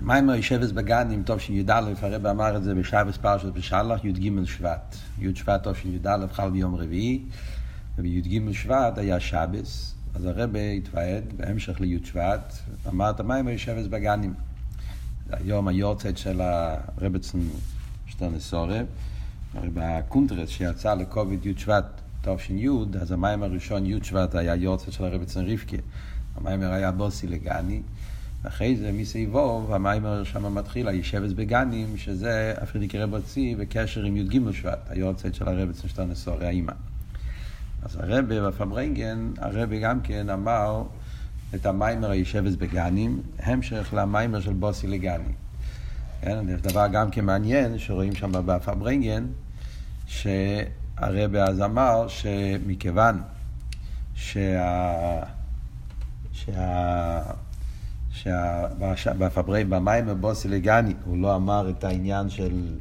מיימר ישבס בגנים, טוב שי"א, הרב אמר את זה בשבס פרשת בשלח, י"ג שבט. י' שבט טוב שי"א חל ביום רביעי, ובי"ג שבט היה שבס, אז הרב התוועד בהמשך לי' שבט, אמר את המיימר ישבס בגנים. היום היורצייט של הרבצן שטרנסורב, בקונטרס שיצא לקוביד י' שבט תש"י, אז המים הראשון י' שבט היה יורצייט של הרבצן רבקה. המיימר היה בוסי לגני. אחרי זה מסביבו, המיימר שם מתחיל, הישבס בגנים, שזה הפרידיקי רב הוציא בקשר עם י"ג שבט, היורצייט של הרב אצל נסורי האימא. אז הרב בפברנגן, הרב גם כן אמר את המיימר הישבס בגנים, המשך למיימר של בוסי לגני. כן, יש דבר גם כן מעניין, שרואים שם בפברנגן, שהרב אז אמר שמכיוון שה... שה... שבפברי, במים הבוסילגני, הוא לא אמר את העניין של...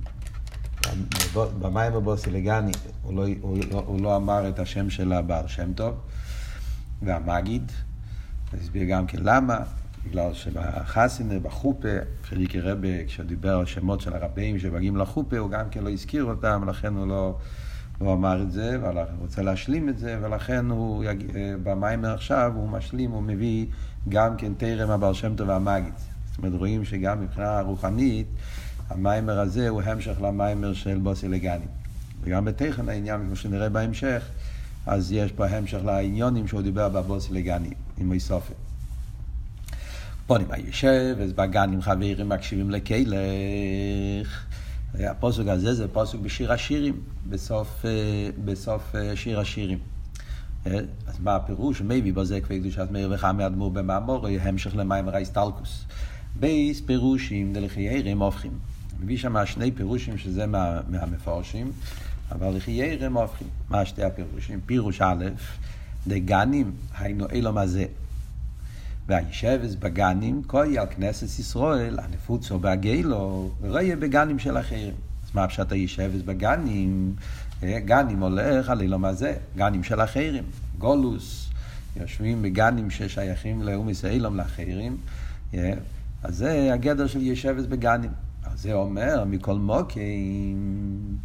במים הבוסילגני, הוא לא, הוא, לא, הוא לא אמר את השם של הבעל שם טוב והמגיד, הסביר גם כן למה, בגלל שבחסינר, בחופה, חליקי רבה, כשהוא דיבר על שמות של הרבים שמגיעים לחופה, הוא גם כן לא הזכיר אותם, לכן הוא לא... הוא אמר את זה, והוא רוצה להשלים את זה, ולכן הוא, יג... במיימר עכשיו הוא משלים, הוא מביא גם כן תרם הבעל שם טוב והמגיד. זאת אומרת, רואים שגם מבחינה רוחנית, המיימר הזה הוא המשך למיימר של בוסי לגני. וגם בתכן העניין, כמו שנראה בהמשך, אז יש פה המשך לעניונים שהוא דיבר בבוסי לגני, עם איסופי. פונים היושב, אז בגנים חברים מקשיבים לכלך. הפוסק הזה זה פוסק בשיר השירים, בסוף, בסוף שיר השירים. אז מה הפירוש? מביא בזה כפי קדושת מאיר וחמי אדמו"ר במאמור, המשך למים רייסטלקוס. בייס פירושים דלחיירם הופכים. מביא שם שני פירושים שזה מה, מהמפורשים, אבל לחיירם הופכים. מה שתי הפירושים? פירוש א', דגנים, היינו אילום הזה. והישבס בגנים, כוי על כנסת ישראל, הנפוצו בהגלו, יהיה בגנים של אחרים. אז מה פשט הישבס בגנים? גנים הולך על אילום הזה, גנים של אחרים. גולוס, יושבים בגנים ששייכים לאומיס אילום לאחרים. אז זה הגדר של ישבס בגנים. אז זה אומר, מכל מוקים,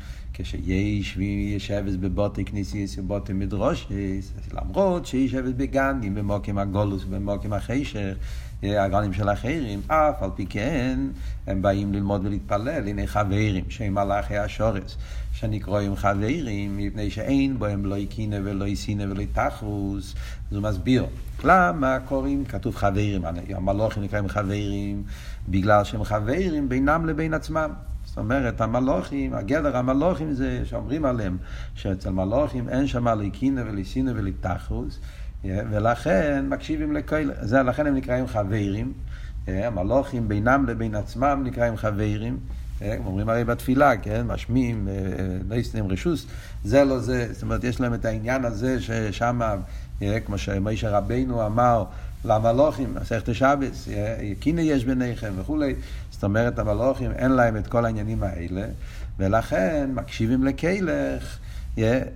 כשיש וישבס בבוטי כניסיס ובוטי מדרושס, למרות שישבס בגנים, במוקים הגולוס ובמוקים החשך, הגנים של אחרים, אף על פי כן, הם באים ללמוד ולהתפלל, הנה חברים, שהם מלאכי השורס, שנקרואים חברים, מפני שאין בהם לא יקינא ולא יסינא ולא תחרוס, אז הוא מסביר. למה קוראים, כתוב חברים, המלוכים נקראים חברים, בגלל שהם חברים בינם לבין עצמם. זאת אומרת, המלוכים, הגדר המלוכים זה שאומרים עליהם, שאצל מלוכים אין שם ליקינא וליסינא ולתחרוס, ולכן מקשיבים לכל, זה, לכן הם נקראים חברים. המלוכים בינם לבין עצמם נקראים חברים. אומרים הרי בתפילה, כן, משמיעים, יסתם רשוס, זה לא זה, זאת אומרת, יש להם את העניין הזה ששם, כמו שמשה רבינו אמר למלוכים, מסכת השבס, קינא יש ביניכם וכולי, זאת אומרת, המלוכים אין להם את כל העניינים האלה, ולכן מקשיבים לקלך,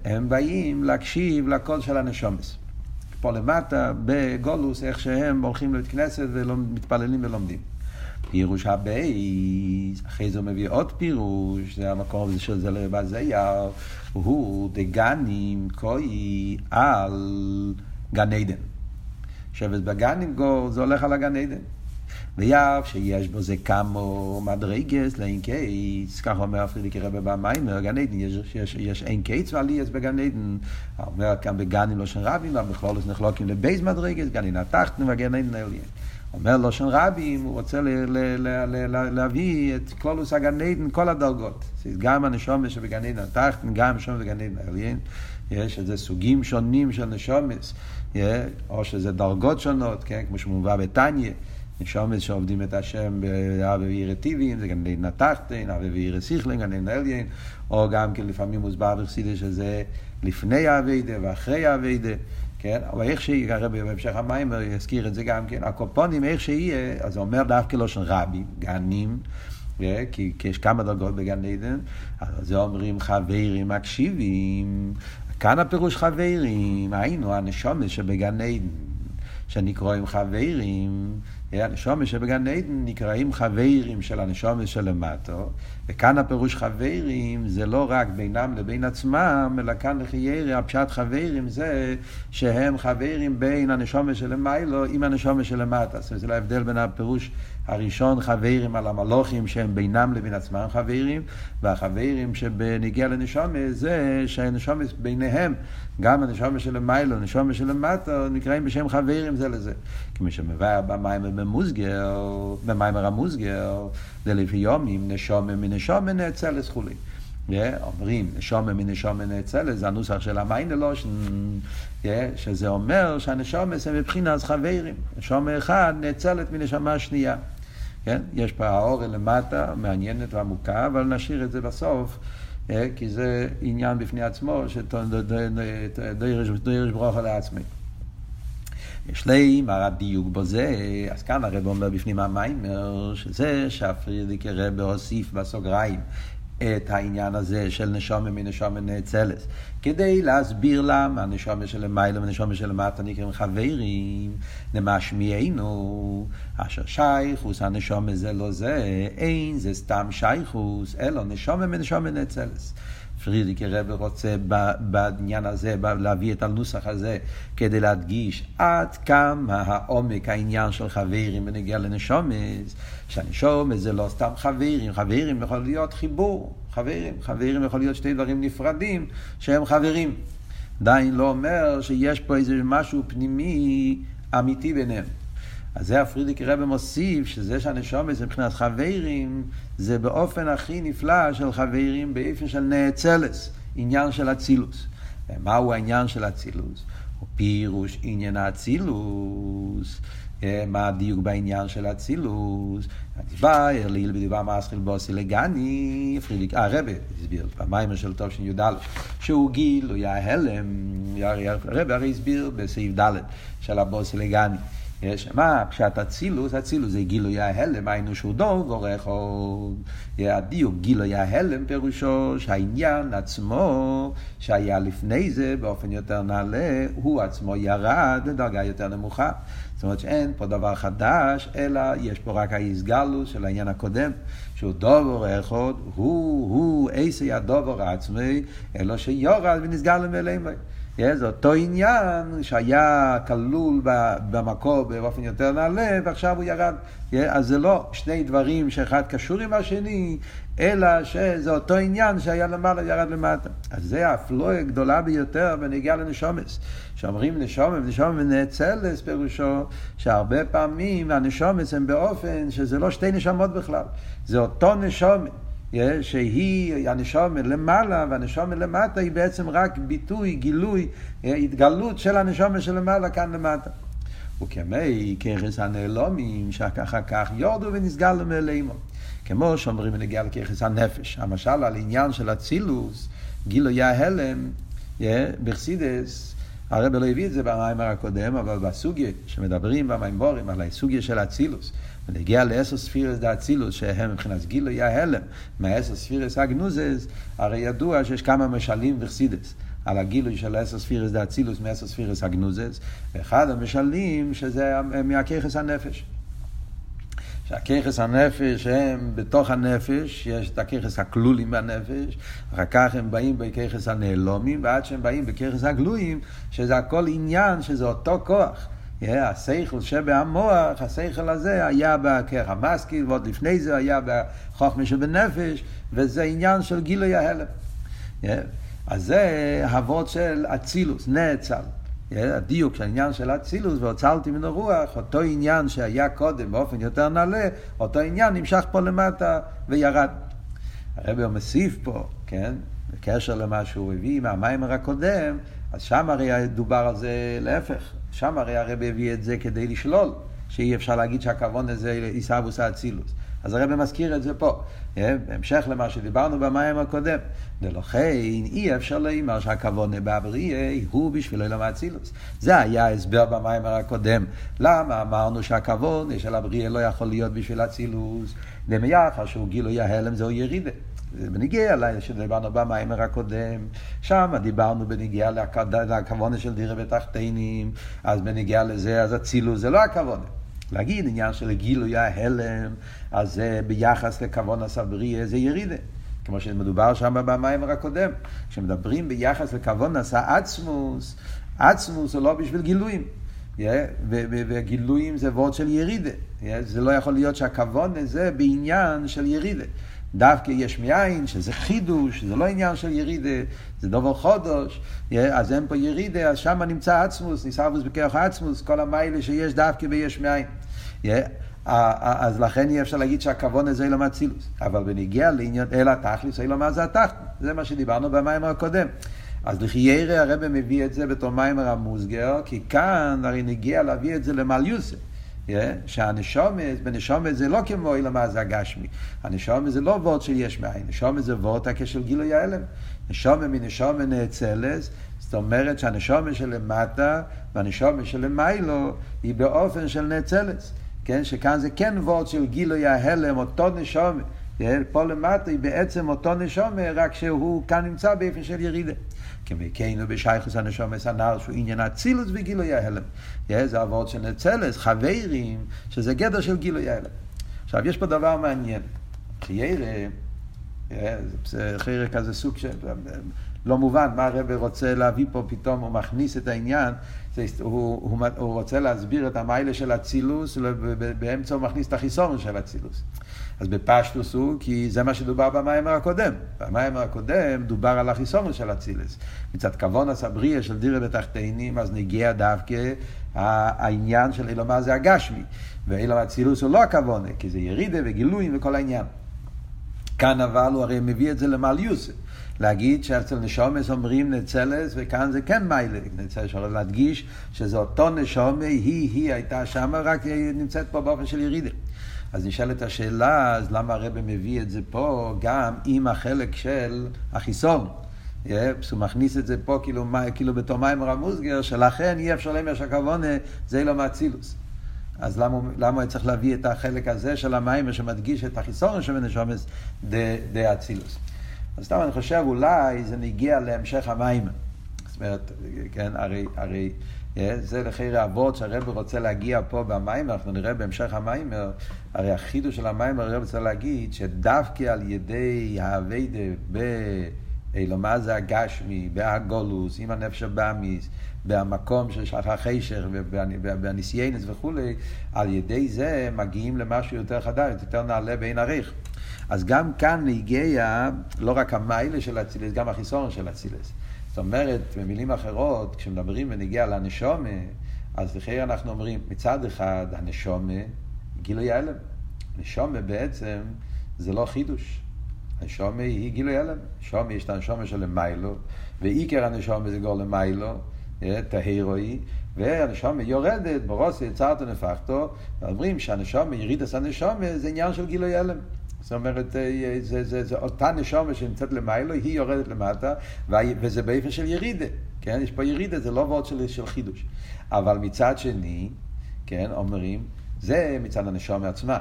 הם באים להקשיב לקול של הנשומס. פה למטה, בגולוס, איך שהם הולכים לבית כנסת ומתפללים ולומדים. פירוש הבייס, אחרי זה הוא מביא עוד פירוש, זה המקום של זה לבזייר, הוא דגנים כוי על גן עדן. שבט בגנים גו, זה הולך על הגן עדן. ויאף שיש בו זה כמו מדרגס לאין קיץ, כך אומר פרידיקי רבי במיימר, גן עדן, יש, יש, יש אין קיץ ועלייס בגן עדן, אומר כאן בגנים לא של רבים, אבל בכלול נחלוקים לבייס מדרגס, גן עדן התחתנו וגן עדן העליין. אומר לושן רבים, הוא רוצה ל- ל- ל- ל- להביא את כלולוס הגן עדן, כל הדרגות. גם הנשומת שבגן עדן התחתן, גם הנשומת בגן עדן העליין. יש איזה סוגים שונים של נשומס, או שזה דרגות שונות, כן? כמו שמובא בתניא. נשומס שעובדים את השם באבי ועירי טבעיים, זה גם עדן התחתן, אבי ועירי סיכלין, גן עדן העליין, או גם כן לפעמים מוסבר בחסידה שזה לפני האביידה ואחרי האביידה. כן? אבל איך שיהיה, הרבי בהמשך המים יזכיר את זה גם כן, הקופונים, איך שיהיה, אז אומר דווקא לא של רבי, גנים, כי, כי יש כמה דרגות בגן עדן, אז זה אומרים חברים מקשיבים, כאן הפירוש חברים, היינו הנשומש שבגן עדן, שנקראים חברים, הנשומה שבגן עדן נקראים חברים של הנשומה שלמטו, וכאן הפירוש חברים זה לא רק בינם לבין עצמם, אלא כאן לחיירי הפשט חברים זה שהם חברים בין הנשומה שלמיילו עם הנשומה שלמטה. זאת אומרת, זה ההבדל בין הפירוש הראשון חברים על המלוכים שהם בינם לבין עצמם חברים, והחברים שבנגיע לנשומה זה שהנשומה ביניהם, גם הנשומה שלמיילו, הנשומה שלמטה, נקראים בשם חברים זה לזה. כמו שמבאר במים במוסגר, במים המוסגר, זה לפי יומים נשומה מנשומה נאצלס חולי. אומרים נשומה מנשומה נאצלס, זה הנוסח של המיינלושן, שזה אומר שהנשומה זה מבחינת חברים. נשומה אחד נאצלת מנשמה שנייה. כן? יש פה האור למטה, מעניינת ועמוקה, אבל נשאיר את זה בסוף, כי זה עניין בפני עצמו, שדוירש ברוכה לעצמי. יש לי מה הדיוק בזה, אז כאן הרב אומר בפנים המיימר, שזה שהפרידיק רב הוסיף בסוגריים את העניין הזה של נשומה מנשומה נאצלס. כדי להסביר למה נשומה שלמיילא ונשומה שלמטה נקראים חברים, נמשמיענו, אשר שייכוס הנשומה זה לא זה, אין זה סתם שייכוס, אלא נשומה מנשומה נאצלס. פרידיקי רב רוצה בעניין הזה, להביא את הנוסח הזה, כדי להדגיש עד כמה העומק העניין של חברים בנגיע לנשומס, שהנשומס זה לא סתם חברים, חברים יכול להיות חיבור, חברים, חברים יכול להיות שתי דברים נפרדים שהם חברים. עדיין לא אומר שיש פה איזה משהו פנימי אמיתי ביניהם. אז זה הפרידיק רבי מוסיף, שזה שהנשומת זה מבחינת חברים, זה באופן הכי נפלא של חברים, באופן של נאצלס, עניין של אצילוס. ומהו העניין של אצילוס? הוא פירוש עניין האצילוס. מה הדיוק בעניין של אצילוס? הדיבר, ליל בדיבר מסחיל בוסי לגני, פרידיק, אה, רבי הסביר במיימר של טוב של י"ד, שהוא גילוי ההלם, רבי הרי הסביר בסעיף ד' של הבוסי לגני. יש, מה פשט אצילוס? אצילוס זה גילוי ההלם, היינו שהוא דור ועורך עוד. הדיוק גילוי ההלם פירושו שהעניין עצמו שהיה לפני זה באופן יותר נעלה, הוא עצמו ירד לדרגה יותר נמוכה. זאת אומרת שאין פה דבר חדש, אלא יש פה רק ההסגלוס של העניין הקודם, שהוא דובר אחד, הוא, הוא, עשי הדובר עצמי, אלא שיורד ונסגל למלאים. זה אותו עניין שהיה כלול במקור באופן יותר נעלה, ועכשיו הוא ירד. אז זה לא שני דברים שאחד קשור עם השני, אלא שזה אותו עניין שהיה למעלה ירד למטה. אז זה האפלואה הגדולה ביותר בנגיעה לנשומס. שאומרים נשומת, נשומת ונאצלס פירושו שהרבה פעמים הנשומס הם באופן שזה לא שתי נשמות בכלל, זה אותו נשומת. שהיא הנשומת למעלה והנשומת למטה היא בעצם רק ביטוי, גילוי, התגלות של הנשומת שלמעלה כאן למטה. וכמי ככס הנעלומים שאחר כך יורדו ונסגלו מאלימו. כמו שאומרים בנגיע לככס הנפש. המשל על עניין של אצילוס, גילוי ההלם, בחסידס, הרב לא הביא את זה במיימר הקודם, אבל בסוגיה שמדברים במימבורים על הסוגיה של אצילוס, ונגיע לעשר ספירס דה אצילוס, שהם מבחינת גילוי ההלם, מהעשר ספירס הגנוזס, הרי ידוע שיש כמה משלים וחסידס. על הגילוי של עשר ספירס דה אצילוס מעשר ספירס הגנוזס, ואחד המשלים שזה מהככס הנפש. שהככס הנפש הם בתוך הנפש, יש את הככס הכלולים בנפש, אחר כך הם באים בככס הנעלומים, ועד שהם באים בככס הגלויים, שזה הכל עניין, שזה אותו כוח. השכל שבהמוח, השכל הזה היה בכרך המשכיל, ועוד לפני זה היה בחוכמה שבנפש, וזה עניין של גילוי ההלם. אז זה אבות של אצילוס, נאצל. הדיוק של העניין של אצילוס והוצלתי מן הרוח, אותו עניין שהיה קודם באופן יותר נעלה, אותו עניין נמשך פה למטה וירד. הרבי מוסיף פה, כן, בקשר למה שהוא הביא מהמיימר הקודם, אז שם הרי דובר על זה להפך, שם הרי הרבי הביא את זה כדי לשלול, שאי אפשר להגיד שהכוון הזה עיסאוווס האצילוס. אז הרב מזכיר את זה פה, אה, בהמשך למה שדיברנו במים הקודם. ולכן אי אפשר לומר שהכוונה בבריאה הוא בשביל עולם האצילוס. זה היה ההסבר במים הקודם. למה אמרנו שהכוונה של הבריאה לא יכול להיות בשביל אצילוס? דמיחר שהוא גילוי ההלם זהו ירידה. בניגיע שדיברנו במיימר הקודם, שם דיברנו בניגיע לכוונה של דירה בתחתינים, אז בניגיע לזה, אז אצילוס זה לא הכוונה. להגיד עניין של גילוי ההלם, אז זה ביחס לכוון הסבריה זה ירידה. כמו שמדובר שם במיימר הקודם. כשמדברים ביחס לכוון עשה עצמוס, הוא לא בשביל גילויים. Yeah, וגילויים זה וורד של ירידה. Yeah, זה לא יכול להיות שהכוון זה בעניין של ירידה. דווקא יש מאין, שזה חידוש, זה לא עניין של ירידה, זה דובר חודש, אז אין פה ירידה, אז שם נמצא עצמוס, ניסרבוס בכוח עצמוס, כל המיילה שיש דווקא ביש מאין. אז לכן אי אפשר להגיד שהכוון הזה אילום אצילוס. אבל בניגיע לעניין אלא תכליס, אילום מה זה התחתון. זה מה שדיברנו במיימר הקודם. אז לחיירה הרב מביא את זה בתור מיימר המוסגר, כי כאן הרי נגיע להביא את זה למליוסה. Yeah, שהנשומת, בנשומת זה לא כמו אילמה זה הגשמי. הנשומת זה לא וורד של יש מאין, נשומת זה וורד הכשל גילוי ההלם. נשומת מנשומת נאצלס, זאת אומרת שהנשומת שלמטה והנשומת שלמיילו היא באופן של נאצלס. כן, שכאן זה כן וורד של גילוי ההלם, אותו נשומת. פה למטה היא בעצם אותו נשומת, רק שהוא כאן נמצא באופן של ירידה. כמקיינו בשייכוס הנשומס הנ"ל שהוא עניין אצילוס וגילוי ההלם. זה עבוד של נצלס, חברים, שזה גדר של גילוי ההלם. עכשיו, יש פה דבר מעניין. חיירה, זה חיירה כזה סוג של... לא מובן מה הרב רוצה להביא פה, פתאום הוא מכניס את העניין, זה, הוא, הוא, הוא רוצה להסביר את המיילה של אצילוס, באמצע הוא מכניס את החיסון של אצילוס. אז בפשטוס הוא, כי זה מה שדובר במיימר הקודם. במיימר הקודם דובר על החיסון של אצילס. מצד כבון הסבריה של דירה בתחתינים, אז נגיע דווקא העניין של אילומה זה הגשמי. ואילום אצילוס הוא לא הכוונה, כי זה ירידה וגילויים וכל העניין. כאן אבל הוא הרי מביא את זה למעליוסה. להגיד שאצל נשומס אומרים נצלס, וכאן זה כן מיילה. נצלס יכול להדגיש שזה אותו נשומה, היא, היא הייתה שם, רק נמצאת פה באופן של ירידה. אז נשאלת השאלה, אז למה הרב מביא את זה פה גם עם החלק של החיסון? הוא מכניס את זה פה כאילו, כאילו בתור מים רמוסגר, שלכן אי אפשר לומר שהכוונה זה אילו מאצילוס. אז למה, למה צריך להביא את החלק הזה של המים שמדגיש את החיסון של נשומס דה אצילוס? אז סתם אני חושב אולי זה נגיע להמשך המים. זאת אומרת, כן, הרי, הרי זה לחייר אבות שהרב רוצה להגיע פה במים, אנחנו נראה בהמשך המים, הרי החידוש של המים, הרב רוצה להגיד שדווקא על ידי האביידה באילומה זה הגשמי, בהגולוס, עם הנפש הבאמיס, במקום של שחר חישר ובניסיינס וכולי, על ידי זה מגיעים למשהו יותר חדש, יותר נעלה בעין עריך. אז גם כאן הגיע לא רק המיילה של אצילס, גם החיסון של אצילס. זאת אומרת, במילים אחרות, כשמדברים ונגיע לנשומה, אז לכן אנחנו אומרים, מצד אחד, הנשומה, גילוי הלם. נשומה בעצם זה לא חידוש. הנשומה היא גילוי הלם. נשומה יש את הנשומה של מיילו, ועיקר הנשומה זה גול למיילו, טהירוי, והנשומה יורדת, ברוסי, יצרתו נפחתו, ואומרים שהנשומה, ירידת הנשומה, זה עניין של גילוי הלם. זאת אומרת, אה, זה, זה, זה אותה נשומה שנמצאת למיילו, היא יורדת למטה, וזה באופן של ירידה, כן? יש פה ירידה, זה לא וורד של, של חידוש. אבל מצד שני, כן, אומרים, זה מצד הנשומה עצמה.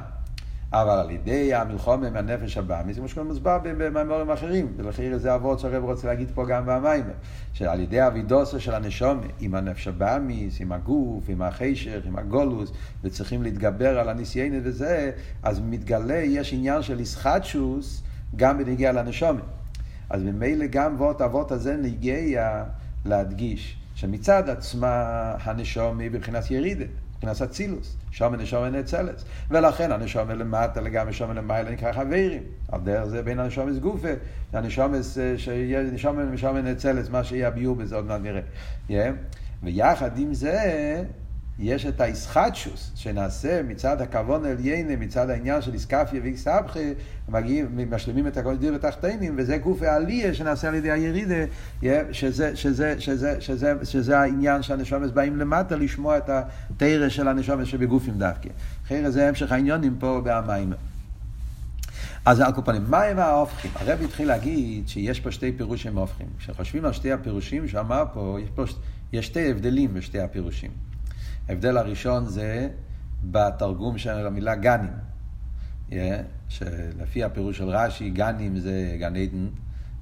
אבל על ידי המלחומה עם הנפש הבאמי, זה כמו שכבר מוסבר במאמרים אחרים, ולכן זה אבות שהרב רוצה להגיד פה גם במיימר, שעל ידי אבידוסו של הנשומה, עם הנפש הבאמיס, עם הגוף, עם החשך, עם הגולוס, וצריכים להתגבר על הניסיינת וזה, אז מתגלה, יש עניין של איסחטשוס גם בנגיע לנשומה. אז ממילא גם וורט אבות הזה נגיע להדגיש שמצד עצמה הנשומה היא בבחינת ירידת. מבחינת אצילוס, שומן נשומן נאצלס. ולכן הנשומן למטה לגמרי שומן למעלה נקרא חברים. על דרך זה בין הנשומס גופה, הנשומס שיהיה נאצלס, מה שיהיה הביור בזה עוד מעט נראה. ויחד עם זה, יש את האיסחטשוס שנעשה מצד הכוון עליינה, מצד העניין של איסקפיה מגיעים, משלימים את הכל דיר ותחתינים, וזה גוף העלייה שנעשה על ידי הירידה, שזה, שזה, שזה, שזה, שזה העניין שהנשומס באים למטה לשמוע את התרא של הנשומס שבגופים דווקא. אחרי זה המשך העניונים פה בהמים. אז על כל פנים, מה הם ההופכים? הרב התחיל להגיד שיש פה שתי פירושים הופכים. כשחושבים על שתי הפירושים שאמר פה, יש פה יש שתי הבדלים בשתי הפירושים. ההבדל הראשון זה בתרגום של המילה גנים. Yeah, שלפי הפירוש של רש"י, גנים זה גן עדן,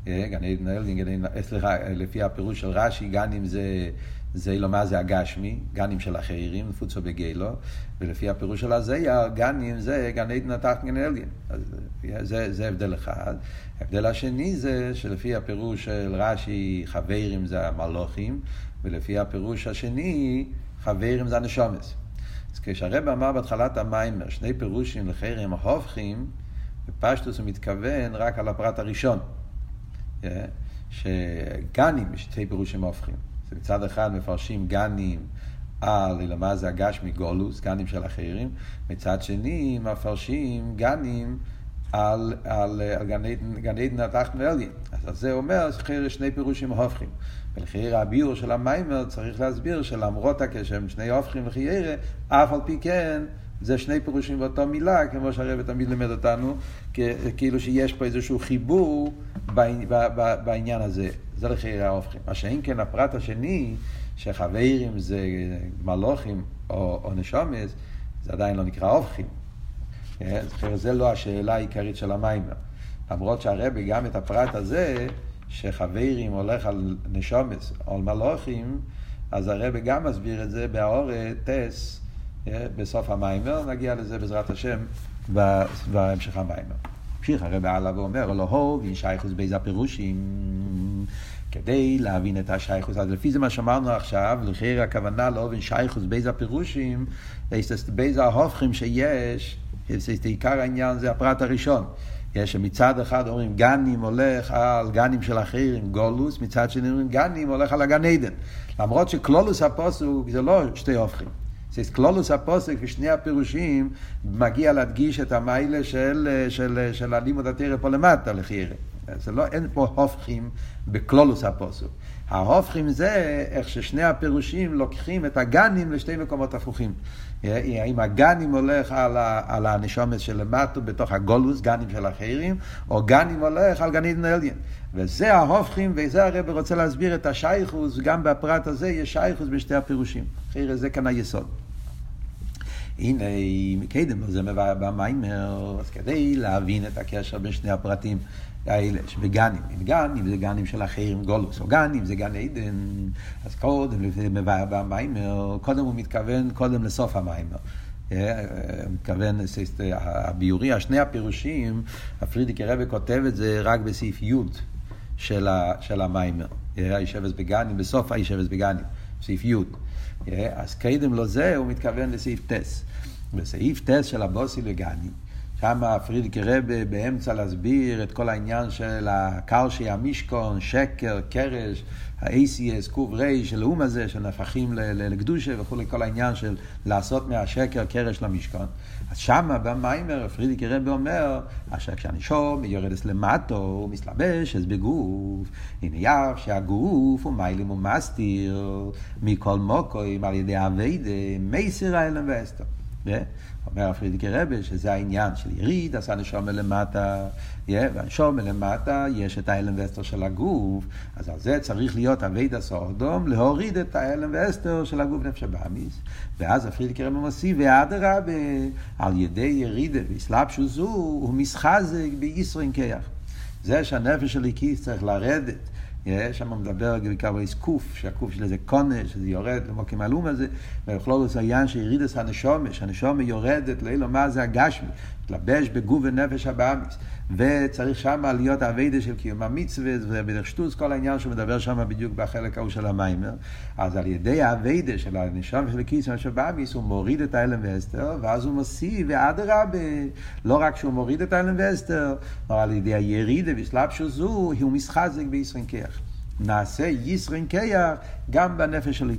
yeah, גן עדן אלדין, סליחה, לפי הפירוש של רש"י, גנים זה, זה לא מה זה הגשמי, גנים של אחרים, נפוצו בגילו, ולפי הפירוש של הזייר, גנים זה גן עדן התחת גן עליין. זה, זה הבדל אחד. ההבדל השני זה שלפי הפירוש של רש"י, חברים זה המלוכים, ולפי הפירוש השני, חברים זה הנשומס. אז כשהרב אמר בהתחלת המיימר, שני פירושים לחרם ההופכים, בפשטוס הוא מתכוון רק על הפרט הראשון. שגנים, שתי פירושים הופכים. אז מצד אחד מפרשים גנים על מה זה הגשמי גולוס, גנים של אחרים, מצד שני מפרשים גנים על, על, על גן עדן התחתנו עליין. אז זה אומר שני פירושים הופכים. ולחייר הביור של המיימר צריך להסביר שלמרות הקשר עם שני הופכים לחיירה, אף על פי כן זה שני פירושים באותו מילה, כמו שהרבא תמיד לימד אותנו, כאילו שיש פה איזשהו חיבור בעניין הזה. זה לחייר ההופכים. מה שאם כן הפרט השני, שחברים זה מלוכים או, או נשומס, זה עדיין לא נקרא הופכים. זה לא השאלה העיקרית של המיימר. למרות שהרבי גם את הפרט הזה, שחברים הולך על נשומס על מלוכים, אז הרבי גם מסביר את זה באורת טס בסוף המיימר, נגיע לזה בעזרת השם בהמשך המיימר. המשיך הרבי הלאה ואומר, לא הו, שייכוס באיזה הפירושים, כדי להבין את השייכוס. אז לפי זה מה שאמרנו עכשיו, לכן הכוונה לא ואין שייכוס באיזה הפירושים, באיזה ההופכים שיש, עיקר העניין זה הפרט הראשון. יש מצד אחד אומרים גנים הולך על גנים של אחרים, גולוס, מצד שני אומרים גנים הולך על הגן עדן. למרות שקלולוס הפוסוק זה לא שתי הופכים. זה קלולוס הפוסק ושני הפירושים מגיע להדגיש את המיילה של, של, של הלימוד התרא פה למטה לחיירה. זה לא, אין פה הופכים בקלולוס הפוסק. ההופכים זה איך ששני הפירושים לוקחים את הגנים לשתי מקומות הפוכים. אם הגנים הולך על, ה, על הנשומת שלמטו בתוך הגולוס, גנים של אחרים, או גנים הולך על גנית נליין. וזה ההופכים, וזה הרב רוצה להסביר את השייכוס, גם בפרט הזה יש שייכוס בשתי הפירושים. אחרי זה כאן היסוד. הנה, מקדם זה במיימר, אז כדי להבין את הקשר בין שני הפרטים האלה, שבגנים, אם גנים זה גנים של אחרים גולוס, או גנים זה גן עדן, אז קודם, במיימר, קודם הוא מתכוון קודם לסוף המיימר. מתכוון, הביורי, השני הפירושים, הפרידיקי רבי כותב את זה רק בסעיף י' של, של המיימר. הישבס בגנים, בסוף הישבס בגנים, סעיף י'. אז קדם לו זה, הוא מתכוון לסעיף טס. בסעיף טס של הבוסי לגנים, שם פרידיקי רבה באמצע להסביר את כל העניין של הקרשי המשכון, שקר, קרש, ה-ACS, רי של האום הזה, שנהפכים לקדושה וכולי, כל העניין של לעשות מהשקר קרש למשכון. אז שמה במיימר פרידיקי רבה אומר, אשר כשהנישום יורדת למטו, הוא מסלבש אז בגוף, הנה יף שהגוף הוא מיילים ומסתיר מכל מוקוים על ידי אביידה, מייסר האלם ואסתר. אומר הפרידיקי רבי שזה העניין של יריד, עשה נשום מלמטה, והנשום מלמטה יש את ההלם ואסתר של הגוף, אז על זה צריך להיות אביידה סורדום, להוריד את ההלם ואסתר של הגוף נפש הבאמיס, ואז הפרידיקי רבי מוסיף, ואדרבה, על ידי ירידה ואסלאפשו זו, הוא מסחזק בישרין כיח. זה שהנפש של איקיס צריך לרדת שם מדבר בעיקר על קוף, שהקוף של איזה קונה, שזה יורד למוקים הלום הזה, ולכלול העניין שירידס הנשומה, שהנשומה יורדת לאילו מה זה הגשמי, מתלבש בגוף ונפש הבאמיס. וצריך שם להיות האביידה של קיום המצווה, ובדרך שטוס כל העניין שהוא מדבר שם בדיוק בחלק ההוא של המיימר. אז על ידי האביידה של הנשום של קיום של באמיס, הוא מוריד את האלם ואסתר, ואז הוא מוסיף, ואדרבה, לא רק שהוא מוריד את האלם ואסתר, אבל על ידי הירידה וסלאפשו זו, הוא מסחזק בישרין כיח. נעשה ישרין כיח גם בנפש של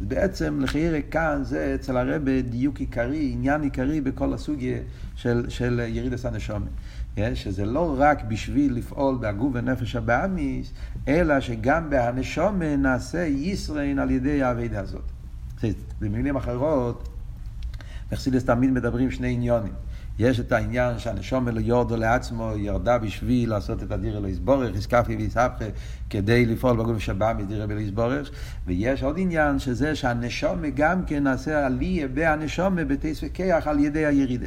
הקיס. בעצם לחיירה כאן זה אצל הרבה דיוק עיקרי, עניין עיקרי בכל הסוגיה של, של ירידת הנשומת. שזה לא רק בשביל לפעול בהגוף ונפש הבאמיס, אלא שגם בהנשומה נעשה ישרין על ידי האבידה הזאת. במילים אחרות, מחסידס תמיד מדברים שני עניונים. יש את העניין שהנשום יורדו לעצמו, ירדה בשביל לעשות את הדיר אלו יסבורך, הסקפי ויסבכה, כדי לפעול בגוף שבא מדיר אלו יסבורך, ויש עוד עניין שזה שהנשום גם כן נעשה עליה בהנשום בטייס וכיח על ידי הירידה.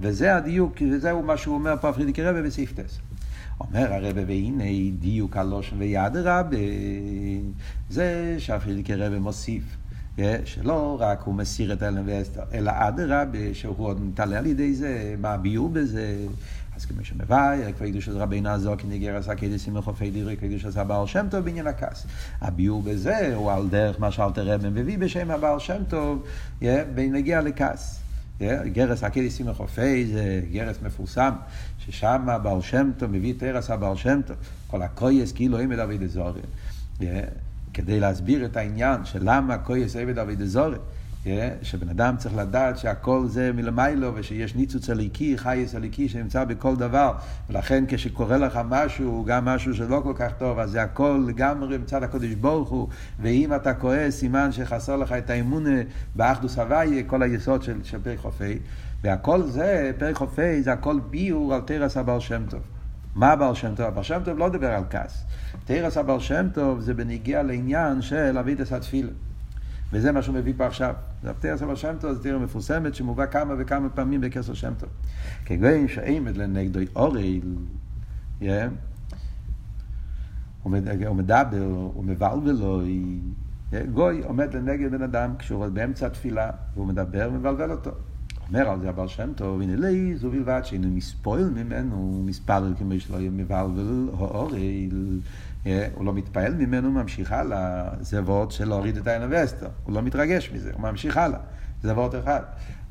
וזה הדיוק, וזהו מה שהוא אומר פה פרידיקי רבי בסעיף טס. אומר הרבה והנה דיוק הלושן ויד רבה, זה שהפרידיקי רבה מוסיף. שלא רק הוא מסיר את אלן ואסתר, אלא אדרבה, שהוא עוד מתעלה על ידי זה, מה הביאור בזה. אז כמו שמבאר, כבר ידעו שזה רבי נעזור כניגר עשה כדי שימי חופי דירי, כדי שעשה בעל שם טוב בעניין הכס. הביאור בזה הוא על דרך מה שאלתר רבי מביא בשם הבעל שם טוב, בנגיע לכס. גרס הקדי סימא חופי זה גרס מפורסם, ששם הבעל שם טוב מביא תרס הבעל שם טוב, כל הקויס כאילו אין מדבר דזורי. כדי להסביר את העניין של למה קויס עבד אבי דזורי. שבן אדם צריך לדעת שהכל זה מלמיילו ושיש ניצוץ הליקי, חייס הליקי שנמצא בכל דבר. ולכן כשקורה לך משהו, גם משהו שלא כל כך טוב, אז זה הכל לגמרי מצד הקודש ברוך הוא. ואם אתה כועס, סימן שחסר לך את האמון באחדוס הוויה, כל היסוד של, של פרק חופי. והכל זה, פרק חופי, זה הכל ביור על תרס הבעל שם טוב מה הבעל שם טוב? הבעל שם טוב לא דיבר על כעס תרס הבעל שם טוב זה בניגיע לעניין של אבידס התפילה וזה מה שהוא מביא פה עכשיו. זה הפטר סבא שם טוב, זו תראה מפורסמת שמובא כמה וכמה פעמים בכסר שם טוב. כגויים שעמד לנגדו אוריל, הוא מדבר, הוא מבלבל לו, גוי עומד לנגד בן אדם כשהוא באמצע התפילה, והוא מדבר ומבלבל אותו. אומר על זה הבעל שם טוב, הנה לי זו בלבד שאינו מספויל ממנו, מספר כמו שלא יהיה מבלבל, אוריל. הוא לא מתפעל ממנו, ממשיך הלאה. זה וורד של להוריד את הווסטר. הוא לא מתרגש מזה, הוא ממשיך הלאה. זה וורד אחד.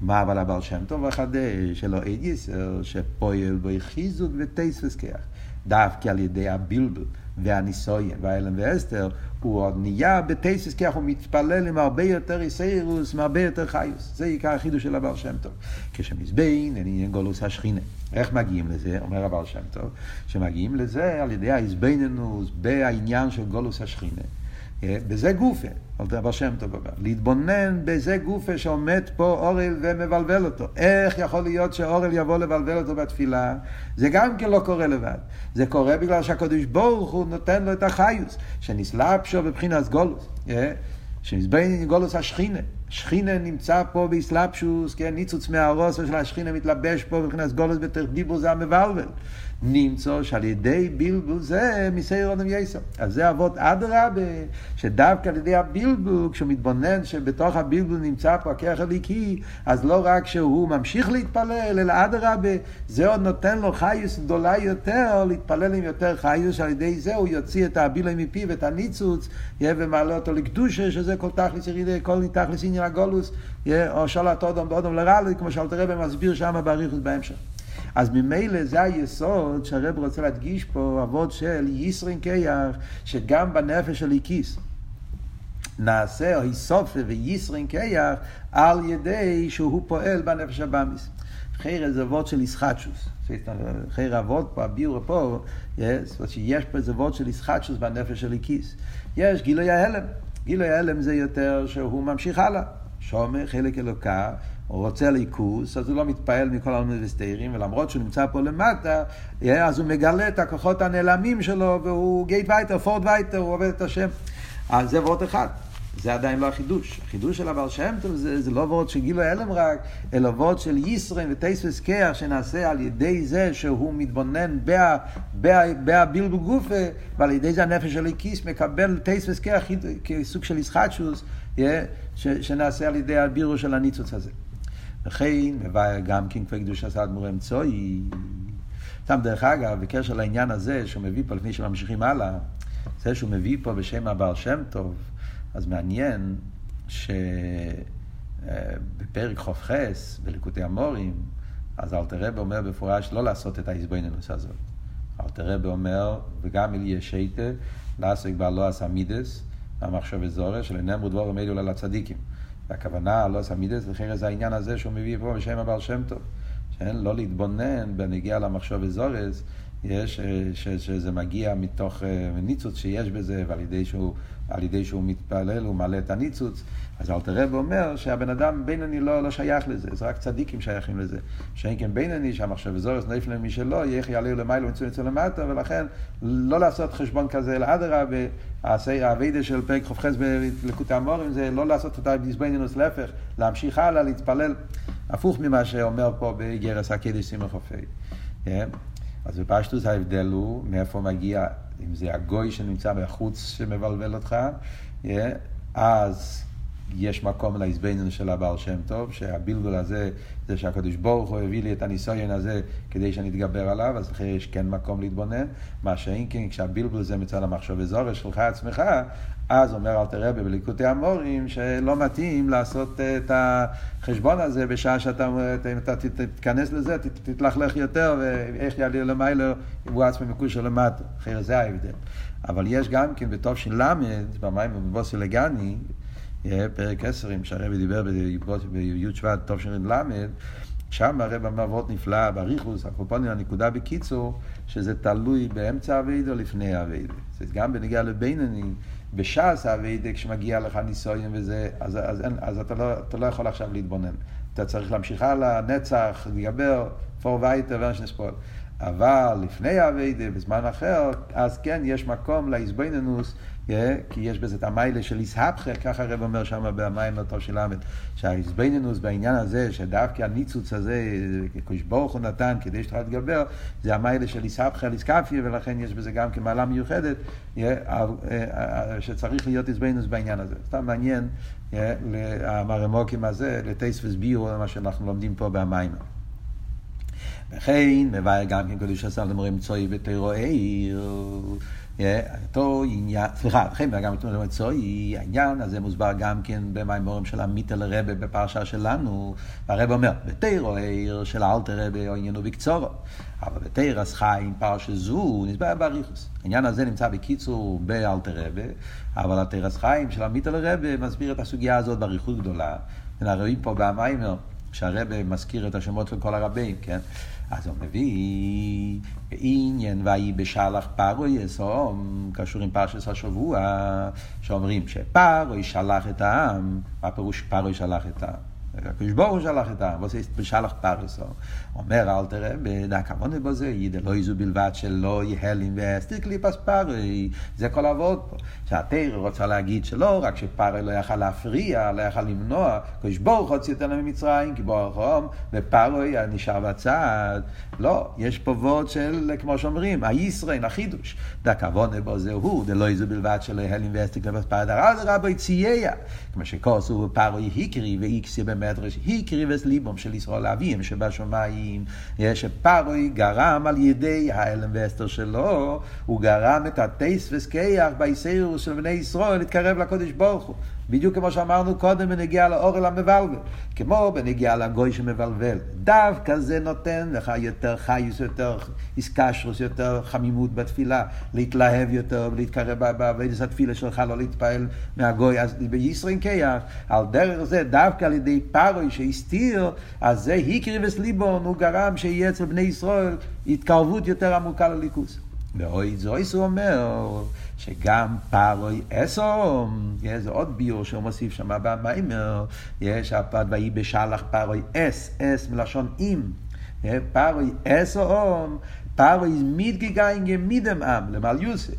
מה אבל הבעל שם טוב מחדש, שלא עד יסר, שפועל בו חיזוק וטייס וסכח. דווקא על ידי הבלבל והניסויין והאלם ואסתר, הוא עוד נהיה בטייסס, כי הוא מתפלל עם הרבה יותר איסיירוס, עם הרבה יותר חיוס. זה עיקר החידוש של הבעל שם טוב. כשמזבין, אין עניין גולוס השכינה. איך מגיעים לזה? אומר הבעל שם טוב, שמגיעים לזה על ידי האיזבנינוס בעניין של גולוס השכינה. אה, בזה גופה, אבל שם טוב אומר, להתבונן בזה גופה שעומד פה אורל ומבלבל אותו. איך יכול להיות שאורל יבוא לבלבל אותו בתפילה? זה גם כן לא קורה לבד. זה קורה בגלל שהקדוש ברוך הוא נותן לו את החיוס, שנסלבשו בבחינת גולוס. אה, שמזבין גולוס השכינה. שכינה נמצא פה באסלאפשוס, כן, ניצוץ מהרוס של השכינה מתלבש פה מבחינת גולוס דיבור זה המבלבל. נמצא שעל ידי בלבול זה מסייר אדם יסר. אז זה אבות אדרבה, שדווקא על ידי הבלבול, כשהוא מתבונן שבתוך הבלבול נמצא פה הכרך הליקי, אז לא רק שהוא ממשיך להתפלל, אלא אדרבה, זה עוד נותן לו חיוס גדולה יותר, להתפלל עם יותר חיוס, שעל ידי זה הוא יוציא את הבילוי מפיו, את הניצוץ, יהיה ומעלה אותו לקדושה, שזה כל תכלס ירידי, כל תכלס עניין הגולוס, או שלט אודום באודום לרע, כמו שאלתר רבי מסביר שם באריכות בהמשך. אז ממילא זה היסוד שהרב רוצה להדגיש פה, אבות של ישרין קייח, שגם בנפש של איקיס. נעשה היסופה וישרין קייח על ידי שהוא פועל בנפש הבאמיס. חיר זה אבות של ישחטשוס. חיר אבות פה, הביור פה, שיש פה איזה אבות של ישחטשוס בנפש של איקיס. יש גילוי ההלם. גילוי ההלם זה יותר שהוא ממשיך הלאה. שומר חלק אלוקה, הוא רוצה ליכוס, אז הוא לא מתפעל מכל האוניברסיטרים, ולמרות שהוא נמצא פה למטה, אז הוא מגלה את הכוחות הנעלמים שלו, והוא גייט וייטר, פורד וייטר, הוא עובד את השם. אז זה ועוד אחד. זה עדיין לא החידוש. החידוש של הבעל שם טוב זה, זה לא וורד של גילו הלם רק, אלא וורד של ישרן וטייס וסקח שנעשה על ידי זה שהוא מתבונן בהבילבו גופה, ועל ידי זה הנפש של הכיס מקבל טייס וסקח כסוג של ישחטשוס, שנעשה על ידי הבירו של הניצוץ הזה. וכן גם כן כבר קדוש עשה אדמו"ר אמצעי. סתם דרך אגב, בקשר לעניין הזה שהוא מביא פה לפני שממשיכים הלאה, זה שהוא מביא פה בשם הבעל שם טוב, אז מעניין שבפרק ח"ח בליקוטי המורים, אז אלתר רבי אומר במפורש לא לעשות את ההזבנינוס הזאת. אלתר רבי אומר, וגם אליה שייטה, לעסק בעלו עשה מידס, המחשב אזורי, שלנאמרו דבורים אלו לצדיקים. והכוונה לא סמידס, לכן זה העניין הזה שהוא מביא פה בשם הבעל שם טוב. שאין לא להתבונן בנגיע למחשוב אזורס, יש, ש, שזה מגיע מתוך אה, ניצוץ שיש בזה, ועל ידי שהוא, ידי שהוא מתפלל הוא מעלה את הניצוץ. אז אלתר רב אומר שהבן אדם בינוני לא, לא שייך לזה, זה רק צדיקים שייכים לזה. שאין כן בינוני, שהמחשב אזורס נעיף להם שלא, איך יעלה למעלה ומצוי אצלו למטה, ולכן לא לעשות חשבון כזה, אלא אדרבה, האביידה של פרק כ"ח בלקוטי המורים זה לא לעשות את הדיסבנינוס, להפך, להמשיך הלאה, להתפלל, הפוך ממה שאומר פה בגרס הקדיש סימר חופי. אז בפשטוס ההבדל הוא מאיפה מגיע, אם זה הגוי שנמצא בחוץ שמבלבל אותך, אז יש מקום לעזבנו של הבעל שם טוב, שהבלבול הזה, זה שהקדוש ברוך הוא הביא לי את הניסיון הזה כדי שאני אתגבר עליו, אז אחרי יש כן מקום להתבונן. מה שאין כן, כשהבלבול זה מצד המחשב וזורש שלך עצמך, אז אומר אל תראה בליקוטי המורים שלא מתאים לעשות את החשבון הזה בשעה שאתה אתה, תתכנס לזה, תתלכלך יותר, ואיך יעלה למעלה, הוא עצמי מקושר למטה. אחרי זה ההבדל. אבל יש גם כן בתוש"ל, במים ובבוסי לגני, פרק 10, שהרבי דיבר בי' שבט תש"ל, שם הרב אמר וורט נפלא, בריחוס, הקופונים, הנקודה בקיצור, שזה תלוי באמצע אביידה או לפני אביידה. זה גם בנגיעה לבינני, בש"ס אביידה, כשמגיע לך ניסויים וזה, אז, אז, אז, אז אתה, לא, אתה לא יכול עכשיו להתבונן. אתה צריך להמשיך הלאה, נצח, להתגבר, פור וייטר ואנשנספול. אבל לפני אביידה, בזמן אחר, אז כן, יש מקום לאיזבנינוס. כי יש בזה את המיילה של איסהפכה, ככה הרב אומר שם במים אותו של ל', שהאיזבנינוס בעניין הזה, שדווקא הניצוץ הזה, קדוש ברוך הוא נתן כדי שתוכל להתגבר, זה המיילה של איסהפכה על איסקפיה, ולכן יש בזה גם כמעלה מיוחדת, שצריך להיות איזבנינוס בעניין הזה. סתם מעניין, המרמוקים הזה, לטייס וסבירו, מה שאנחנו לומדים פה במים. וכן, מבאר גם כן קדוש עשה למורים צוי ותירו עיר. אותו עניין, סליחה, לכן גם אתמול מצוי, העניין הזה מוסבר גם כן במימורים של המיטל רבה בפרשה שלנו, והרב אומר, בתירו עיר של אלתר רבה עניינו בקצורו, אבל בתירס חיים פרשה זו נסבר באריכוס. העניין הזה נמצא בקיצור באלתר רבה, אבל התירס חיים של המיטל רבה מסביר את הסוגיה הזאת באריכות גדולה. אנחנו רואים פה במיימר, שהרבה מזכיר את השמות של כל הרבים, כן? אז הוא מביא בעניין ויהי בשלח פרוי יסום, קשור עם פרשס השבוע, שאומרים שפרוי שלח את העם, מה פירוש פרוי שלח את העם? הקדוש ברוך הוא שלח את העם, ועושה בשלח פרסו. אומר אל תראה, הכוונה בו זה, ידע לא יזו בלבד שלא יהלים ואסתיר קליפס פרי, זה כל העבוד פה. שהתרא רוצה להגיד שלא רק שפרי לא יכל להפריע, לא יכל למנוע, הקדוש ברוך הוציא אותנו ממצרים, כי בוא החום, ופרי נשאר בצד. לא, יש פה וורד של, כמו שאומרים, הישרן, החידוש. הכוונה בו זה הוא, דלא יזו בלבד שלא יהלים ואסתיר קליפס פרי, דרב רבי ציייה, כמו שכוסו פרי היקרי ואיקסי במדרש, היקרי וסליבום של ישראל אביהם שבשמיים. שפרוי גרם על ידי האלם ואסתר שלו, הוא גרם את הטייס וסקייח באיסאירוס של בני ישראל להתקרב לקודש ברוך הוא. בדיוק כמו שאמרנו קודם בנגיעה לאורל המבלבל, כמו בנגיעה לגוי שמבלבל. דווקא זה נותן לך יותר חייס, יותר איסקשרוס, יותר חמימות בתפילה, להתלהב יותר ולהתקרב בעבודת התפילה שלך, לא להתפעל מהגוי. אז בישרין קייח, על דרך זה, דווקא על ידי פרוי שהסתיר, אז זה היקריבס ליבון, הוא גרם שיהיה אצל בני ישראל התקרבות יותר עמוקה לליכוס. ואוי זויס הוא אומר שגם פרוי אסום, זה עוד ביור שהוא מוסיף שם במיימר, יש הפד ויהי בשלח פרוי אס, אס מלשון אם, פרוי אסום, פרוי מתגיגה עם גמידם עם, למעל יוסף,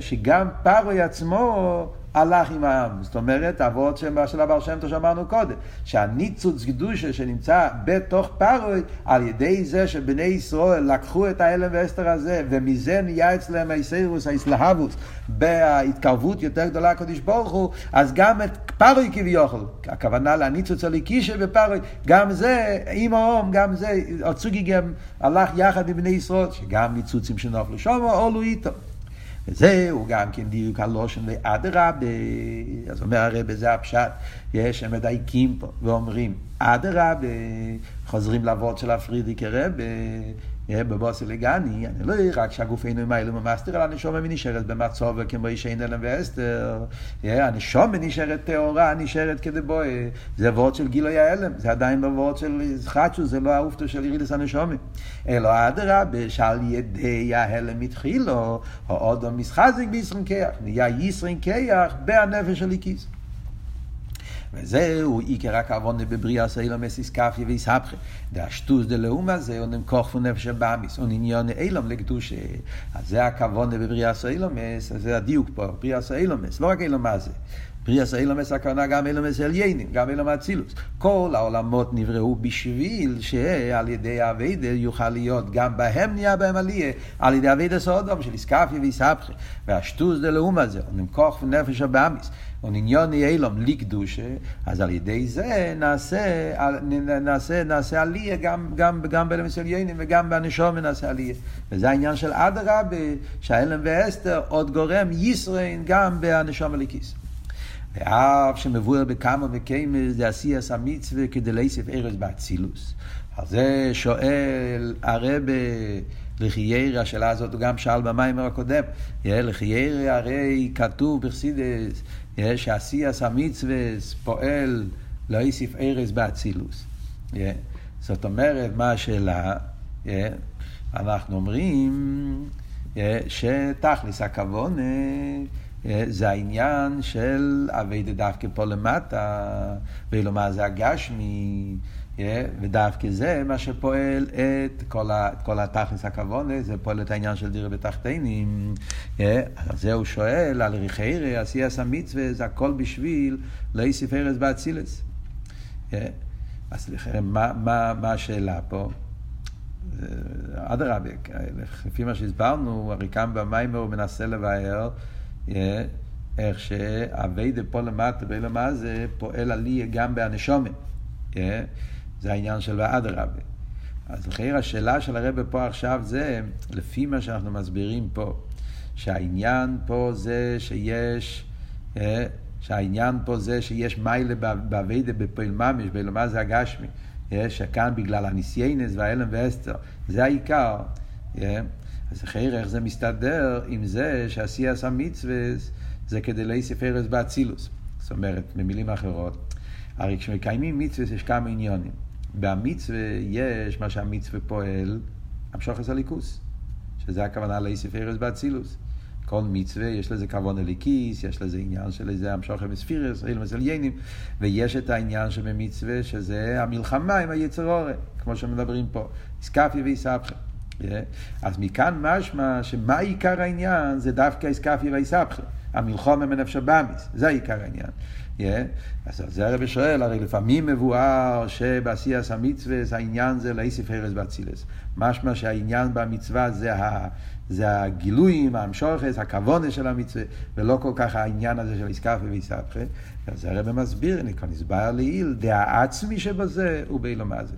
שגם פרוי עצמו הלך עם העם. זאת אומרת, אבות של הבעל שם טוב שאמרנו קודם, שהניצוץ קדושה שנמצא בתוך פרוי, על ידי זה שבני ישראל לקחו את ההלם ואסתר הזה, ומזה נהיה אצלם האיסרוס, האסלהבוס, בהתקרבות יותר גדולה לקדוש ברוך הוא, אז גם את פרוי כביכול, הכוונה לניצוץ הליקי שבפרוי, גם זה, עם האום, גם זה, הצוגי גם הלך יחד עם בני ישראל, שגם ניצוצים שנופלו שם, עולו איתו. וזהו גם כן דיוק הלושן לאדרבה, אז אומר הרב, זה הפשט, יש, הם מדייקים פה ואומרים, אדרבה, חוזרים לאבות של הפרידיקי רבה, בבוסי לגני, אני לא רק שהגוף אינו מיילא ממסתר, אלא הנשומה נשארת במצוב כמו אישי אלם ואסתר. הנשומה נשארת טהורה, נשארת כדבואה. זה וורד של גילוי ההלם, זה עדיין לא וורד של חדשו, זה לא האופטו של ירידס הנשומה. אלא אדרבה, שעל ידי ההלם התחילו, האודו מסחזק בישרין כיח, נהיה ישרין כיח בהנפש של איקיס. וזהו עיקר הכוונה בבריאה סאילום אסיס קפיה ואיסהפכה. דאשטוס דלאומה זה אונם כוח ונפש הבאמיס, עניון אילום לקדושה. אז זה הכוונה בבריאה סאילום זה הדיוק פה, בריאה סאילום לא רק אילום מה זה. בריאס אילומס הכוונה גם אילומס עליינים, גם אילום אצילוס. כל העולמות נבראו בשביל שעל ידי האביידה יוכל להיות, גם בהם נהיה בהם עליה, על ידי אביידה סודום של איסקפי ואיסבכי. והשטוס דלאום הזה, נמכוח ונפש הבאמיס. ונניון אילום לי קדושה, אז על ידי זה נעשה, נעשה, נעשה עלייה גם, גם, גם באלמס עליינים וגם בנשום נעשה עלייה. וזה העניין של אדרבה, שהאלם ואסתר עוד גורם ישרין גם בנשום הליקיס. ואף שמבואר בכמה וכמה זה עשייס המצווה כדי להוסיף ארז באצילוס. על זה שואל הרבה לחיירי, השאלה הזאת הוא גם שאל במיימר הקודם. לחיירי הרי כתוב בחסידס שעשייס המצווה פועל להוסיף ארז באצילוס. זאת אומרת, מה השאלה? אנחנו אומרים שתכלס הכוונה זה העניין של אבי דווקא פה למטה, ואילו מה זה הגשמי, ודווקא זה מה שפועל את כל, ה, את כל התכלס הכוונה, זה פועל את העניין של דירה בתחתינים. אז זה הוא שואל על ריחיירי, עשייס המצווה, זה הכל בשביל להוסיף ארז באצילס. אז מה, מה, מה השאלה פה? אדרבה, לפי מה שהסברנו, הרי כאן במים הוא מנסה לבאר איך שאביידה פה למטה ולמה זה פועל עליה גם באנשומים. זה העניין של האדרבה. אז לכן השאלה של הרבה פה עכשיו זה, לפי מה שאנחנו מסבירים פה, שהעניין פה זה שיש, שהעניין פה זה שיש מיילה באביידה בפועל ממש, בלמה זה הגשמי. שכאן בגלל הניסיינס וההלם ואסתר, זה העיקר. אז אחרי איך זה מסתדר עם זה שעשיית המצווה זה כדי להוסיף ארז באצילוס. זאת אומרת, במילים אחרות, הרי כשמקיימים מצווה יש כמה עניונים. במצווה יש מה שהמצווה פועל, המשוך את הליכוס, שזה הכוונה להוסיף ארז באצילוס. כל מצווה יש לזה כוון אליקיס, יש לזה עניין של איזה המשוך מספירס, אילמס עליינים, ויש את העניין שבמצווה שזה המלחמה עם היצר אורן, כמו שמדברים פה, איסקפי ואיסבכם. אז מכאן משמע שמה עיקר העניין זה דווקא איסקפי ואיסבכם. המלחום הם הנפש הבאמיס, זה עיקר העניין. אז זה הרב שואל, הרי לפעמים מבואר שבעשייס המצווה העניין זה לאיסף הרס באצילס. משמע שהעניין במצווה זה, ה, זה הגילויים, המשוכס, הכוונה של המצווה, ולא כל כך העניין הזה של איסקאפה ואיסבכה. אז הרב מסביר, אני כאן הסבר לעיל, דעה עצמי שבזה הוא באילומה זה.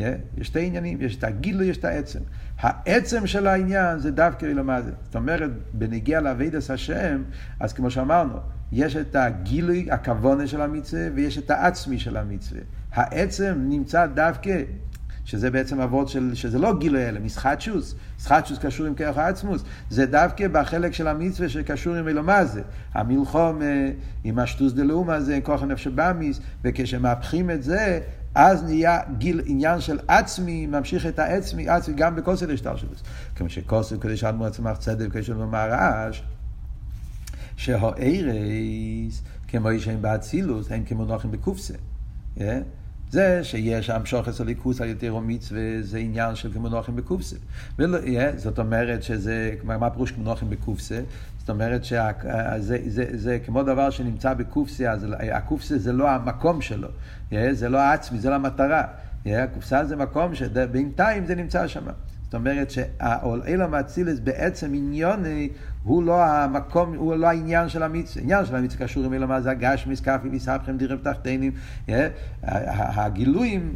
יש שתי עניינים, יש את הגילוי, יש את העצם. העצם של העניין זה דווקא אילומה זה. זאת אומרת, בנגיע לאבידס השם, אז כמו שאמרנו, יש את הגילוי, הכוונה של המצווה, ויש את העצמי של המצווה. העצם נמצא דווקא, שזה בעצם אבות של, שזה לא גילוי אלא, מסחטשוס, מסחטשוס קשור עם כרך העצמוס, זה דווקא בחלק של המצווה שקשור עם אלומה זה. המלחום אה, עם השטוס דלאומה זה, כוח הנפש הבאמיס, וכשמהפכים את זה, אז נהיה גיל, עניין של עצמי, ממשיך את העצמי, עצמי גם בכוסל השתלשלוס. כמו שכוסל כדי שאדמו עצמך צדק, כדי שאדמו מהרעש, שהארז, כמו שהם באצילוס, הם כמו נוחים בקופסה. זה שיש המשוכס הליכוס על יותר מצווה, זה עניין של כמו נוחים בקופסה. זאת אומרת שזה, מה פירוש כמו נוחים בקופסה? זאת אומרת שזה זה, זה, זה כמו דבר שנמצא בקופסה, אז הקופסה זה לא המקום שלו, זה לא העצמי, זה לא המטרה. הקופסה זה מקום שבינתיים זה נמצא שם. זאת אומרת שהאילום האצילס בעצם עניוני הוא לא המקום, הוא לא העניין של המצווה. העניין של המצווה קשור עם אילום הזה הגשמיס, כפי ויסבכם דירם תחתינים. הגילויים,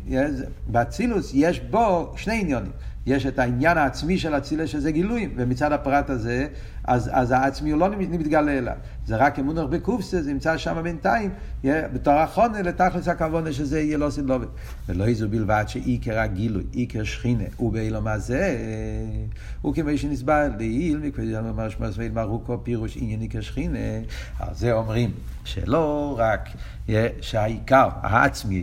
באצילוס יש בו שני עניונים. יש את העניין העצמי של אצילס שזה גילויים, ומצד הפרט הזה, אז, אז העצמי הוא לא מתגלה אליו. זה רק אמונח בקופסה, זה נמצא שם בינתיים, בתור החונה לתכלס הכוונה שזה יהיה לא סדלובת. ולא איזו בלבד שעיקר הגילוי, עיקר שכינה, ובאילום הזה, הוא כמו שנסבר לעיל, מכפי ממש מסוויל מרוקו פירוש עניין עיקר שכינה, על זה אומרים שלא רק שהעיקר, העצמי,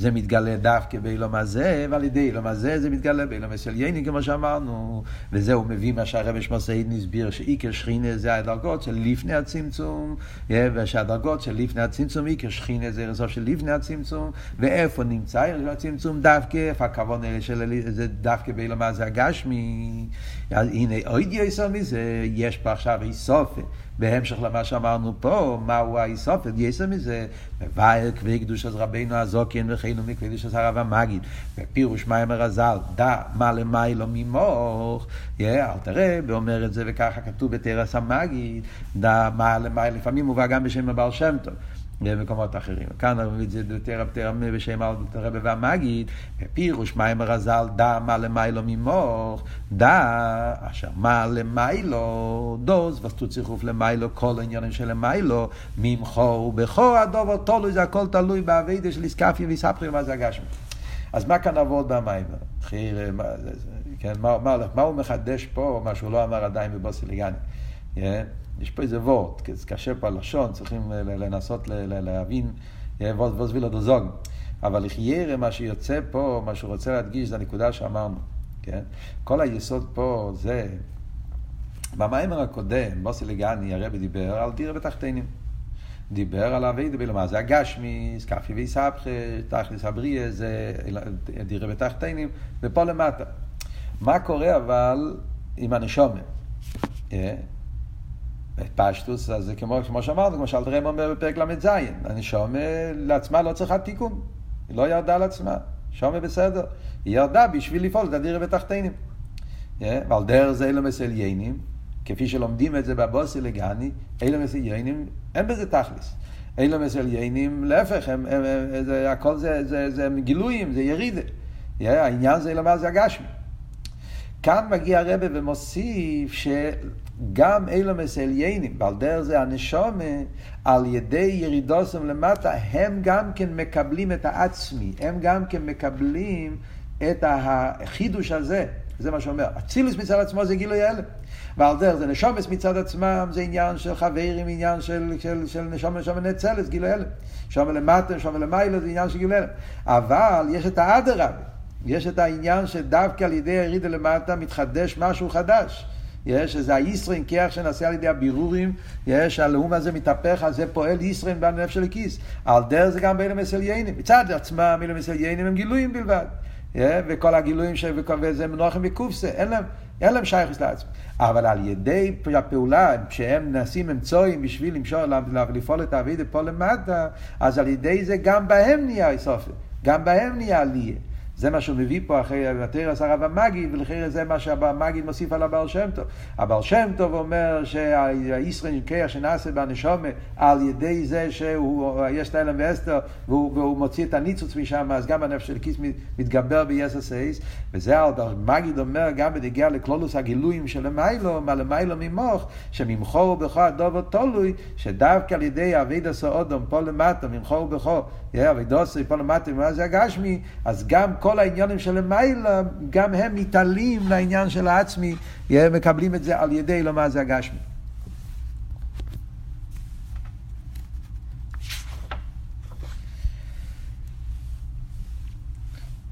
זה מתגלה דווקא באילום הזה, ועל ידי אילום הזה זה מתגלה באילום הסלייני, כמו שאמרנו, וזה הוא מביא מה שהרבי שמוסעידן הסביר, שעיקר שכינה זה הדרגות של לפני הצמצום, ושהדרגות של לפני הצמצום, עיקר שכינה זה רסוף של לפני הצמצום, ואיפה נמצא עיקר הצמצום? דווקא, איפה הכוון האלה של זה דווקא באילום הזה הגשמי, אז הנה עוד יסר מזה, יש פה עכשיו איסופי. בהמשך למה שאמרנו פה, מהו האיסופת, יסר מזה, מבאר כבי קדוש אז רבינו הזוקין וכינו מקדוש אז הרב המגיד, בפירוש מים הרז"ל, דע מה למיילו ממוך, אל תראה, ואומר את זה וככה כתוב בתרס המגיד, דע מה למיילו, לפעמים מובא גם בשם הבעל שם טוב. במקומות אחרים. כאן אנחנו מביאים את זה יותר יותר בשם הרבי והמגיד, בפירוש מים הרז"ל, דע מה למיילו ממוך, דע אשר מה למיילו, דוז, וסתו צירוף למיילו, כל העניינים של למיילו, ממכו ובכו הדובר תולוי, זה הכל תלוי באביידה של איסקפיה ואיספחי ומה זה הגשמי. אז מה כאן עבוד במים? כן, מה, מה, מה הוא מחדש פה, מה שהוא לא אמר עדיין בבוסיליגני? Yeah. יש פה איזה וורט, כי זה קשה פה הלשון, צריכים לנסות להבין ווס וילו דוזוג. אבל לחיירה, מה שיוצא פה, מה שהוא רוצה להדגיש, זה הנקודה שאמרנו, כן? כל היסוד פה זה, במיימר הקודם, בוסי לגני, הרבי דיבר על דירה בתחתינים. דיבר על אבי דבי, מה זה הגשמי, סקפי ויסבכה, תכלס הבריא, זה דירה בתחתינים, ופה למטה. מה קורה אבל עם הנשומת? פשטוס, אז זה כמו, כמו שאמרנו, כמו שאלתרם אומר בפרק ל"ז, הנשומה לעצמה לא צריכה תיקון, היא לא ירדה על עצמה, שומה בסדר, היא ירדה בשביל לפעול את הדירה בתחתינים. ועל דרך זה אילומס עליינים, כפי שלומדים את זה בבוסי לגני, אילומס עליינים, אין בזה תכלס. אילומס עליינים, להפך, הם, הם, הם, זה, הכל זה, זה, זה, זה גילויים, זה ירידה. העניין זה אילומס זה הגשמי. כאן מגיע הרבה ומוסיף שגם אילומס עליינים, ועל דרך זה הנשומה, על ידי ירידוסם למטה, הם גם כן מקבלים את העצמי, הם גם כן מקבלים את החידוש הזה. זה מה שאומר. אצילוס מצד עצמו זה גילוי הלם. ועל דרך זה נשומס מצד עצמם, זה עניין של חברים, עניין של, של, של נשום נשום נצלס, גילוי הלם. נשום למטה, נשום למעלה, זה עניין של גילוי הלם. אבל יש את האדרבה. יש את העניין שדווקא על ידי הירידה למטה מתחדש משהו חדש. יש איזה הישרין כיח שנעשה על ידי הבירורים, יש הלאום הזה מתהפך, אז זה פועל ישרין בנפש של הכיס. על דרך זה גם בין המסליינים. מצד עצמם, בין המסליינים הם גילויים בלבד. וכל הגילויים ש... וזה מנוחם וקופסה, אין להם, אין להם שייכוס לעצמם. אבל על ידי הפעולה, כשהם נעשים אמצואים בשביל למשול, לפעול את האבידה פה למטה, אז על ידי זה גם בהם נהיה איסופי, גם בהם נהיה עלייה. זה מה שהוא מביא פה אחרי התרס הרב המגיד, ולכן זה מה שהמגיד מוסיף על הבעל שם טוב. הבעל שם טוב אומר שהישרן קיח שנעשה בנשומה על ידי זה שיש את האלם ואסתר והוא, והוא מוציא את הניצוץ משם, אז גם הנפש של כיס מתגבר ביסס אייס, וזה המגיד אומר גם בנגיע לכלולוס הגילויים של למיילו, מה למיילו ממוך, ממכו ובכו הדובר תולוי, שדווקא על ידי אבי דסו אודום פה למטה, ממכו ובכו, אבי דוסו פה למטה, ומה זה הגשמי, אז גם כל כל העניינים של למעלה, גם הם מתעלים לעניין של העצמי, הם מקבלים את זה על ידי מה זה הגשמי.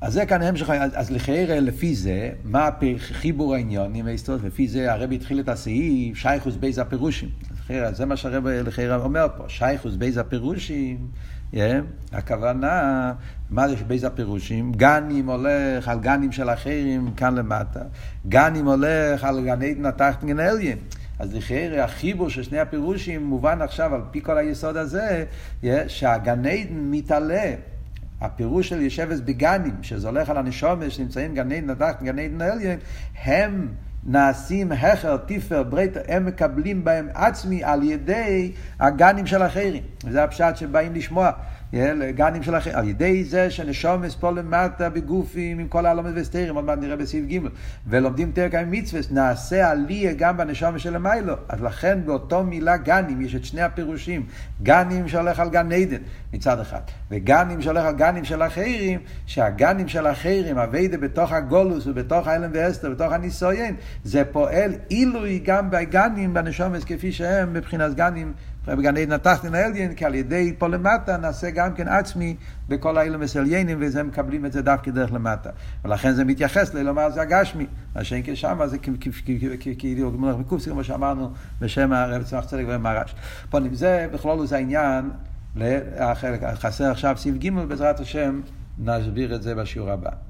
אז זה כאן המשך, אז, אז לחיירה לפי זה, מה חיבור העניינים וההיסטוריה, לפי זה הרבי התחיל את הסעיף, שייכות ב' הפירושים. לכאורה, זה מה שהרבי לכאורה אומר פה, שייכות ב' הפירושים. יאָ, הכוונה, מה זה שב' הפירושים? גנים הולך על גנים של אחרים כאן למטה, גנים הולך על גני עדן עליון. אז לכאורה החיבור של שני הפירושים מובן עכשיו על פי כל היסוד הזה, יאָ, שהגן עדן מתעלה. הפירוש של ישבס בגנים, שזה הולך על הנשומש שנמצאים גן עדן התחת גן אליין, הם נעשים הכר, טיפר, ברייטר, הם מקבלים בהם עצמי על ידי הגנים של אחרים. וזה הפשט שבאים לשמוע. גנים של אחרים, על ידי זה שנשומס פה למטה בגופים עם כל העלומות וסתירים, עוד מעט נראה בסעיף ג' ולומדים תרקה עם מצווה, נעשה עליה גם בנשומס של המיילו. אז לכן באותו מילה גנים יש את שני הפירושים, גנים שהולך על גן עדן מצד אחד, וגנים שהולך על גנים של אחרים, שהגנים של אחרים, אביידה בתוך הגולוס ובתוך האלם ואסתר, בתוך הניסויין, זה פועל עילוי גם בגנים בנשומס כפי שהם מבחינת גנים בגן עדן התחתן העליין, כי על ידי פה למטה נעשה גם כן עצמי בכל האילומס עליינים, וזה מקבלים את זה דווקא דרך למטה. ולכן זה מתייחס ללומר זה הגשמי, מה שאין כשם זה כאילו מונח מקופסי, כמו שאמרנו בשם הרב צמח צדק ומרש. פונים זה בכלול זה העניין, חסר עכשיו סעיף ג' בעזרת השם נסביר את זה בשיעור הבא.